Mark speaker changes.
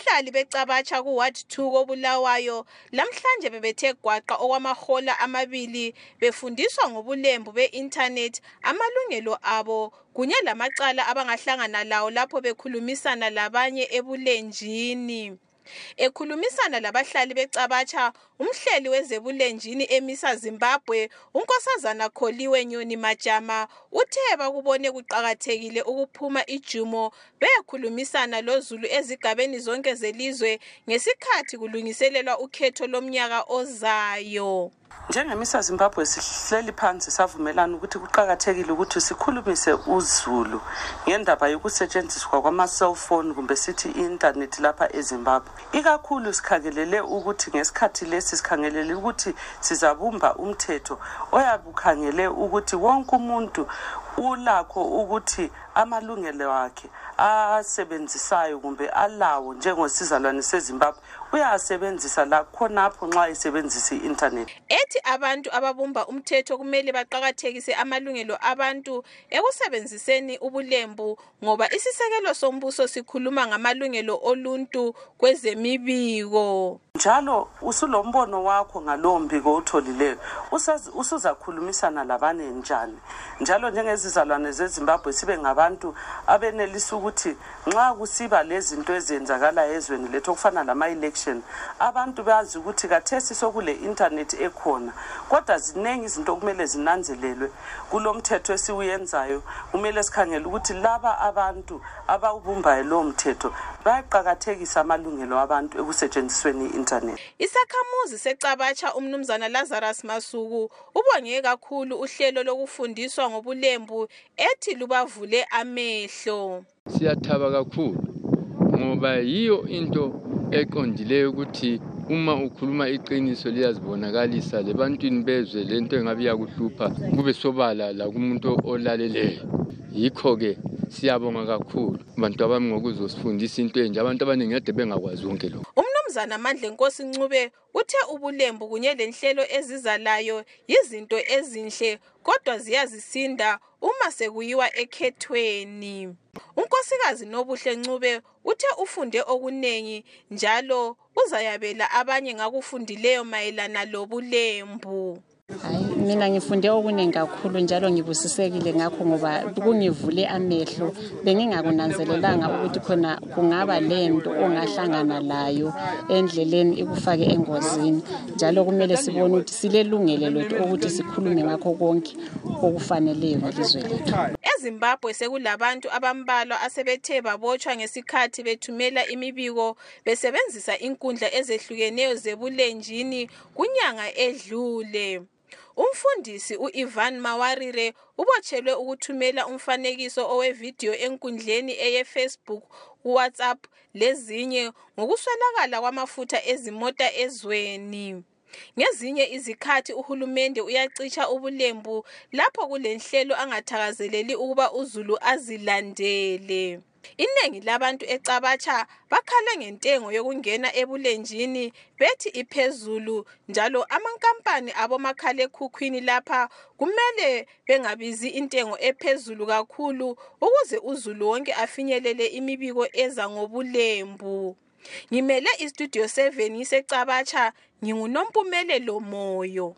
Speaker 1: abahlali becabatsha kuward 2 kobulawayo lamhlanje bebethe gwaqa okwamahola amabili befundiswa ngobulembu be-intanethi amalungelo abo kunye lamacala abangahlangana lawo lapho bekhulumisana labanye ebulenjini. Ekhulumisana labahlali becabatsha umhleli wezebulenjini emisa zimbabwe unkosazana kholiwe nyoni majama uthe bakubone kuqakathekile ukuphuma ijumo beyekhulumisana lozulu ezigabeni zonke zelizwe ngesikhathi kulungiselelwa ukhetho lomnyaka ozayo.
Speaker 2: Njengemisa zimbabwe sihleli phansi savumelana ukuthi kuqakathekile ukuthi sikhulumise uzulu ngendaba yokusetshenziswa kwama-cellphone kumbe sithi i-intanethi lapha ezimbabwe. Ikakhulu sikhangelele ukuthi ngesikhathi lesi sikhangelele ukuthi sizabumba umthetho oyabe ukhangele ukuthi wonke umuntu ulakho ukuthi amalungelo akhe asebenzisayo kumbe alawo njengosizalwane sezimbabwe uyasebenzisa la khonapho nxa esebenzisa i-intanethi
Speaker 1: ethi abantu ababumba umthetho kumele baqakathekise amalungelo abantu ekusebenziseni ubulembu ngoba isisekelo sombuso sikhuluma ngamalungelo oluntu kwezemibiko.
Speaker 2: Njalo usulombono wakho ngalowo mbiko utholileyo usuzakhulumisana labane njani? Njalo njengezizalwane zezimbabwe sibe ngabantu abenelisa ukuthi nxa kusiba lezinto ezenzakalayo ezweni lethu okufana lama-election abantu bazi ukuthi kathesi sokule intanethi ekhona kodwa ziningi izinto okumele zinanzelelwe kulo mthetho esiwuyenzayo. Kumele sikhangele ukuthi laba abantu abawubumbayo lowo mthetho bayaqakathekisa amalungelo abantu ekusetshenzisweni i-intanethi
Speaker 1: isakhamuzi secabatsha umnumzana lazarus masuku ubonge kakhulu uhlelo lokufundiswa ngobulembu ethi lubavule amehlo.
Speaker 3: Siyathaba kakhulu ngoba yiyo into eqondileyo ukuthi uma ukhuluma iqiniso liyazibonakalisa lebantwini bezwe lento engabe iyakuhlupha kube sobala lakumuntu olaleleyo yikho-ke siyabonga kakhulu abantu abami ngokuzosifundisa into enje abantu abaningi ade bengakwazi konke lokhu
Speaker 1: umnumzana mandle nkosi ncube. Uthe ubulembu kunye lenhlelo ezizalayo yizinto ezinhle kodwa ziyazisinda uma sekuyiwa ekhethweni. Unkosikazi nobuhle ncube uthe ufunde okunengi njalo uzayabela abanye ngakufundileyo mayelana lobulembu
Speaker 4: hayi mina ngifunde okuningi kakhulu njalo ngibusisekile ngakho ngoba kungivule amehlo. Bengingakunanzelelanga ukuthi khona kungaba lento ongahlangana layo endleleni ikufake engozini. Njalo kumele sibone ukuthi silelungelo lethu ukuthi sikhulume ngakho konke okufaneleyo ngelizwe lethu.
Speaker 1: Ezimbabwe sekulabantu abambalwa asebethe babotshwa ngesikhathi bethumela imibiko besebenzisa inkundla ezehlukeneyo zebulenjini kunyanga edlule. Umfundisi u-ivan mawarire ubotshelwe ukuthumela umfanekiso owevidiyo enkundleni eyefacebook kuwhatsapp lezinye ngokuswelakala kwamafutha ezimota ezweni. Ngezinye izikhathi uhulumende uyacitsha ubulembu lapho kulenhlelo angathakazeleli ukuba uzulu azilandele. Inengi labantu ecabatsha bakhale ngentengo yokungena ebulenjini bethi iphezulu njalo amankampani abomakhalekhukhwini lapha kumele bengabizi intengo ephezulu kakhulu ukuze uzulu wonke afinyelele imibiko eza ngobulembu. Ngimele istudio 7 ngisecabatsha ngingunompumelelo moyo